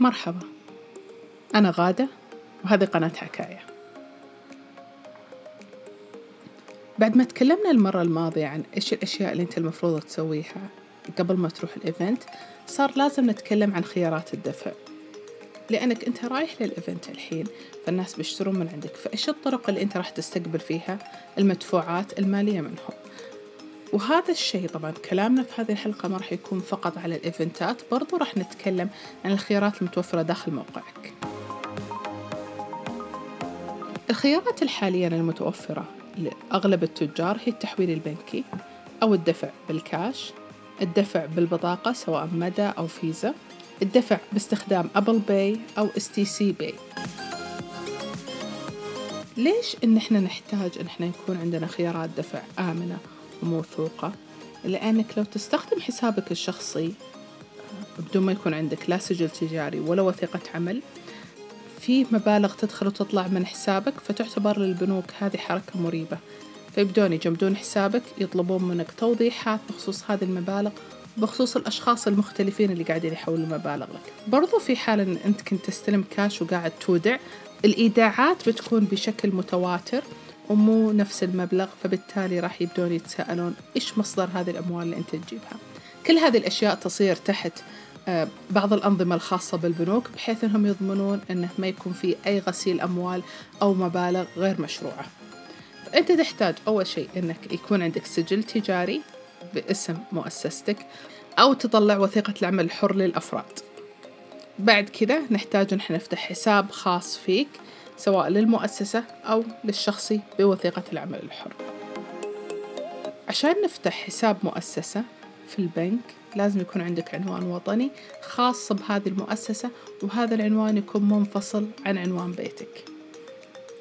مرحبا. أنا غادة وهذه قناة حكاية. بعد ما تكلمنا المرة الماضية عن إيش الأشياء اللي أنت المفروض تسويها قبل ما تروح ال event صار لازم نتكلم عن خيارات الدفع. لأنك أنت رايح لل event الحين فالناس بيشترون من عندك فإيش الطرق اللي أنت راح تستقبل فيها المدفوعات المالية منهم؟ وهذا الشيء طبعا كلامنا في هذه الحلقة ما راح يكون فقط على الإيفنتات برضو راح نتكلم عن الخيارات المتوفرة داخل موقعك. الخيارات الحالية المتوفرة لأغلب التجار هي التحويل البنكي أو الدفع بالكاش الدفع بالبطاقة سواء مدى أو فيزا الدفع باستخدام Apple Pay أو STC Pay. ليش إن إحنا نحتاج إن إحنا يكون عندنا خيارات دفع آمنة وموثوقة لأنك لو تستخدم حسابك الشخصي بدون ما يكون عندك لا سجل تجاري ولا وثيقة عمل في مبالغ تدخل وتطلع من حسابك فتعتبر للبنوك هذه حركة مريبة. فيبدون يجمدون حسابك يطلبون منك توضيحات بخصوص هذه المبالغ بخصوص الأشخاص المختلفين اللي قاعدين يحولوا المبالغ لك. برضو في حال أن أنت كنت تستلم كاش وقاعد تودع الإيداعات بتكون بشكل متواتر. ومو نفس المبلغ فبالتالي راح يبدون يتساءلون إيش مصدر هذه الأموال اللي أنت تجيبها؟ كل هذه الأشياء تصير تحت آه، بعض الأنظمة الخاصة بالبنوك بحيث أنهم يضمنون أنه ما يكون في أي غسيل أموال أو مبالغ غير مشروعة. فأنت تحتاج أول شيء أنك يكون عندك سجل تجاري باسم مؤسستك أو تطلع وثيقة العمل الحر للأفراد. بعد كذا نحتاج نحن نفتح حساب خاص فيك سواء للمؤسسة أو للشخصي بوثيقة العمل الحر. عشان نفتح حساب مؤسسة في البنك لازم يكون عندك عنوان وطني خاص بهذه المؤسسة وهذا العنوان يكون منفصل عن عنوان بيتك.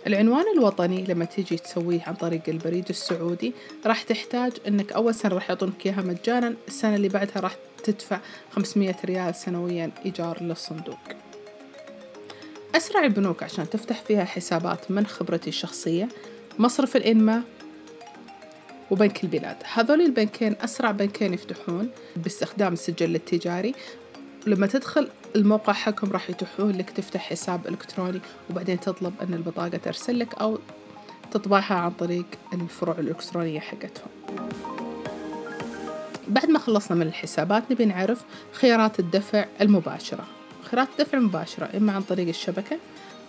العنوان الوطني لما تيجي تسويه عن طريق البريد السعودي راح تحتاج إنك أول سنة راح يعطونك إياها مجانا السنة اللي بعدها راح تدفع 500 ريال سنويا إيجار للصندوق. أسرع البنوك عشان تفتح فيها حسابات من خبرتي الشخصية مصرف الإنماء وبنك البلاد. هذول البنكين أسرع بنكين يفتحون باستخدام السجل التجاري. لما تدخل الموقع حقهم راح يتيحون لك تفتح حساب إلكتروني وبعدين تطلب أن البطاقة ترسل لك أو تطبعها عن طريق الفروع الإلكترونية حقتهم. بعد ما خلصنا من الحسابات نبي نعرف خيارات الدفع المباشرة. خيارات الدفع المباشرة إما عن طريق الشبكة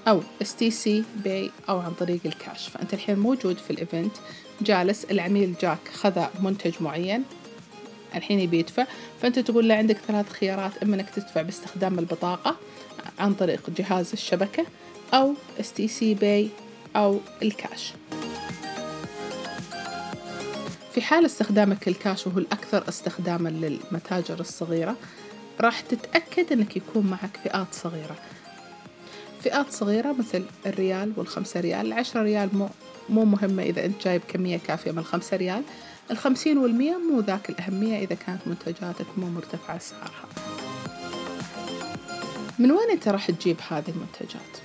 أو STC Pay أو عن طريق الكاش. فأنت الحين موجود في ال event جالس العميل جاك خذ منتج معين الحين يبي يدفع. فأنت تقول له عندك ثلاث خيارات إما إنك تدفع باستخدام البطاقة عن طريق جهاز الشبكة أو STC Pay أو الكاش. في حال استخدامك الكاش وهو الأكثر استخداما للمتاجر الصغيرة راح تتأكد أنك يكون معك فئات صغيرة. فئات صغيرة مثل الريال والخمسة ريال. العشرة ريال مو, مو مهمة إذا أنت جايب كمية كافية من الخمسة ريال. الخمسين والمية مو ذاك الأهمية إذا كانت منتجاتك مو مرتفعة أسعارها. من وين أنت راح تجيب هذه المنتجات؟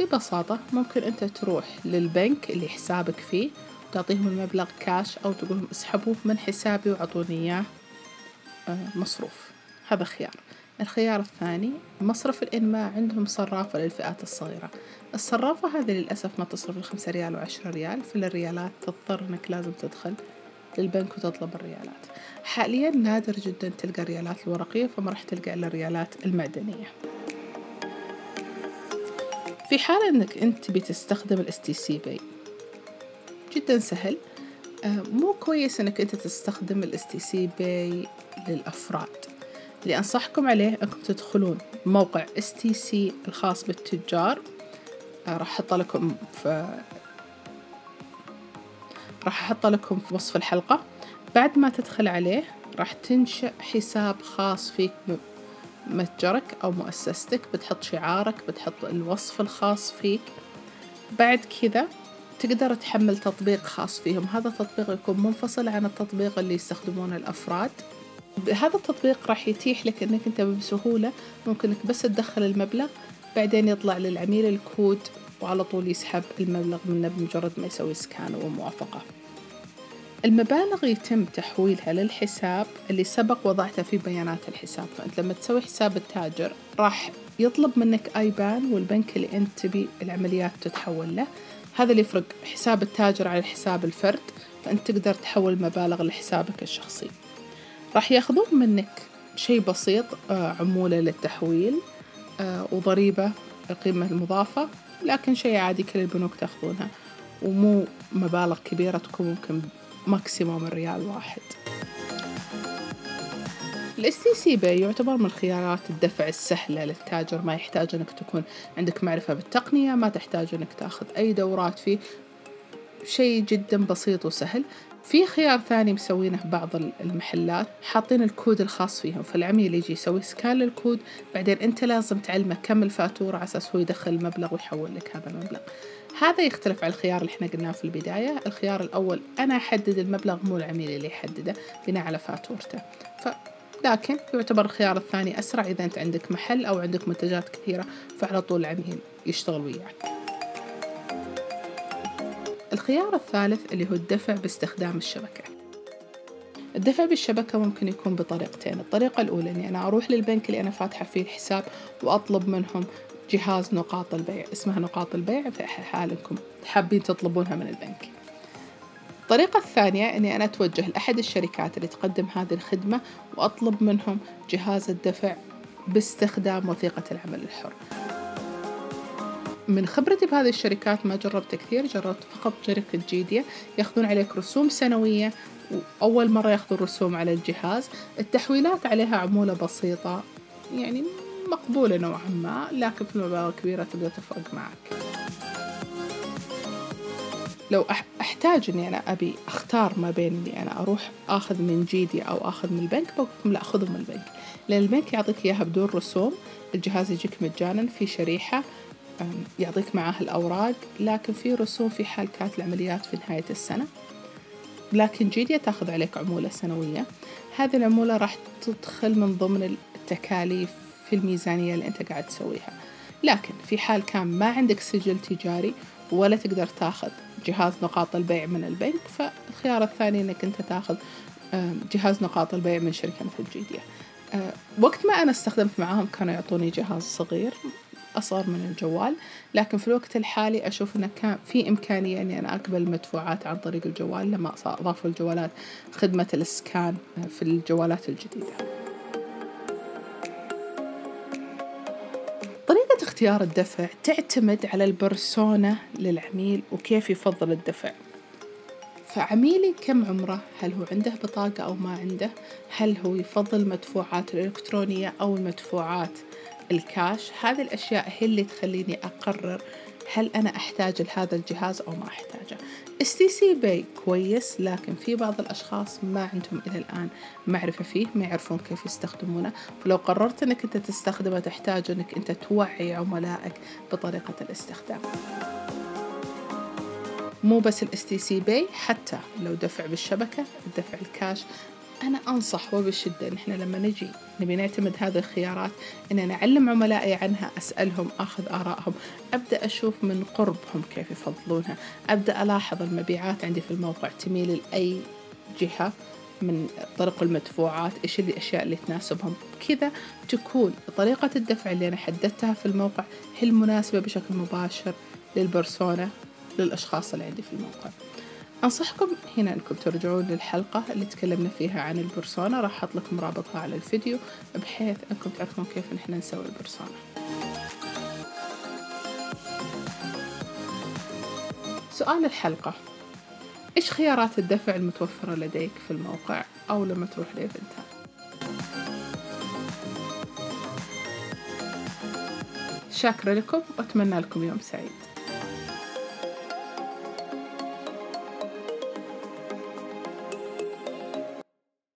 ببساطة ممكن أنت تروح للبنك اللي حسابك فيه تعطيهم المبلغ كاش أو تقولهم اسحبوه من حسابي وعطوني إياه آه، مصروف. هذا خيار. الخيار الثاني مصرف الإنماء عندهم صرافة للفئات الصغيرة. الصرافة هذه للأسف ما تصرف الخمسة ريال وعشرة ريال في الريالات تضطر أنك لازم تدخل للبنك وتطلب الريالات. حاليا نادر جدا تلقى الريالات الورقية فما راح تلقى إلا الريالات المعدنية. في حال أنك أنت بتستخدم ال STC Pay جدا سهل. آه، مو كويس أنك أنت تستخدم ال STC Pay للأفراد. اللي أنصحكم عليه أنكم تدخلون موقع STC الخاص بالتجار. آه، راح أحط لكم في راح أحط لكم في وصف الحلقة. بعد ما تدخل عليه راح تنشأ حساب خاص فيك متجرك أو مؤسستك. بتحط شعارك بتحط الوصف الخاص فيك. بعد كذا تقدر تحمل تطبيق خاص فيهم. هذا التطبيق يكون منفصل عن التطبيق اللي يستخدمونه الأفراد. هذا التطبيق راح يتيح لك إنك أنت بسهولة ممكنك بس تدخل المبلغ بعدين يطلع للعميل الكود وعلى طول يسحب المبلغ منه بمجرد ما يسوي سكان وموافقة. المبالغ يتم تحويلها للحساب اللي سبق وضعته في بيانات الحساب. فأنت لما تسوي حساب التاجر راح يطلب منك ايبان والبنك اللي أنت تبي العمليات تتحول له. هذا اللي يفرق حساب التاجر على حساب الفرد فأنت تقدر تحول مبالغ لحسابك الشخصي. راح ياخذون منك شيء بسيط آه، عمولة للتحويل آه، وضريبة القيمة المضافة لكن شيء عادي كل البنوك تاخذونها. ومو مبالغ كبيرة تكون ممكن ماكسيموم الريال واحد. ال STC Pay يعتبر من خيارات الدفع السهلة للتاجر. ما يحتاج إنك تكون عندك معرفة بالتقنية ما تحتاج إنك تاخذ أي دورات. فيه شيء جدا بسيط وسهل. في خيار ثاني مسوينه بعض المحلات حاطين الكود الخاص فيهم فالعميل يجي يسوي scan للكود بعدين انت لازم تعلمه كم الفاتورة على أساس هو يدخل المبلغ ويحول لك هذا المبلغ. هذا يختلف عن الخيار اللي إحنا قلناه في البداية. الخيار الأول أنا أحدد المبلغ مو العميل اللي يحدده بناء على فاتورته. ف لكن يعتبر الخيار الثاني أسرع إذا أنت عندك محل أو عندك منتجات كثيرة فعلى طول العميل يشتغل وياك. الخيار الثالث اللي هو الدفع باستخدام الشبكة. الدفع بالشبكة ممكن يكون بطريقتين. الطريقة الأولى أني أنا أروح للبنك اللي أنا فاتحة فيه الحساب وأطلب منهم جهاز نقاط البيع اسمها نقاط البيع في حال أنكم حابين تطلبونها من البنك. الطريقة الثانية أني أنا أتوجه لأحد الشركات اللي تقدم هذه الخدمة وأطلب منهم جهاز الدفع باستخدام وثيقة العمل الحر. من خبرتي بهذه الشركات ما جربت كثير جربت فقط شركة جيديا ياخذون عليك رسوم سنوية وأول مرة ياخذون رسوم على الجهاز. التحويلات عليها عمولة بسيطة يعني مقبولة نوعا ما لكن في المبالغ كبيرة تبدأ تفرق معك. لو أحتاج إني أنا أبي أختار ما بين إني أنا أروح آخذ من جيدي أو آخذ من البنك بقول لا خذوا من البنك. لأن البنك يعطيك إياها بدون رسوم الجهاز يجيك مجانا في شريحة يعطيك معاه الأوراق لكن في رسوم في حال كانت العمليات في نهاية السنة. لكن جيديا تأخذ عليك عمولة سنوية. هذه العمولة راح تدخل من ضمن التكاليف في الميزانية اللي أنت قاعد تسويها. لكن في حال كان ما عندك سجل تجاري ولا تقدر تاخذ جهاز نقاط البيع من البنك فالخيار الثاني إنك أنت تاخذ جهاز نقاط البيع من شركة مثل جيديا أه، وقت ما أنا استخدمت معاهم كانوا يعطوني جهاز صغير. أصغر من الجوال لكن في الوقت الحالي أشوف أنه كان في إمكانية أني أنا أقبل المدفوعات عن طريق الجوال لما أضافوا الجوالات خدمة الإسكان في الجوالات الجديدة. طريقة اختيار الدفع تعتمد على ال persona للعميل وكيف يفضل الدفع. فعميلي كم عمره؟ هل هو عنده بطاقة أو ما عنده؟ هل هو يفضل المدفوعات الإلكترونية أو المدفوعات؟ الكاش هذه الأشياء هي اللي تخليني أقرر هل أنا أحتاج لهذا الجهاز أو ما أحتاجه. STC Pay كويس لكن في بعض الأشخاص ما عندهم إلى الآن معرفة فيه ما يعرفون كيف يستخدمونه. فلو قررت أنك أنت تستخدمه تحتاج أنك أنت توعي عملائك بطريقة الاستخدام. مو بس ال STC Pay حتى لو دفع بالشبكة الدفع الكاش أنا أنصح وبشدة إن إحنا لما نجي نبي نعتمد هذه الخيارات إن نعلم عملائي عنها أسألهم أخذ آرائهم أبدأ أشوف من قربهم كيف يفضلونها أبدأ ألاحظ المبيعات عندي في الموقع تميل لأي جهة من طرق المدفوعات إيش الأشياء اللي تناسبهم. كذا تكون طريقة الدفع اللي أنا حددتها في الموقع هي المناسبة بشكل مباشر للبرسونة للأشخاص اللي عندي في الموقع. أنصحكم هنا أنكم ترجعون للحلقة اللي تكلمنا فيها عن البرسونا راح أحط لكم رابطها على الفيديو بحيث أنكم تعرفون كيف نحن نسوي البرسونا سؤال الحلقة. إيش خيارات الدفع المتوفرة لديك في الموقع أو لما تروح لإيفنتات شاكرة لكم وأتمنى لكم يوم سعيد.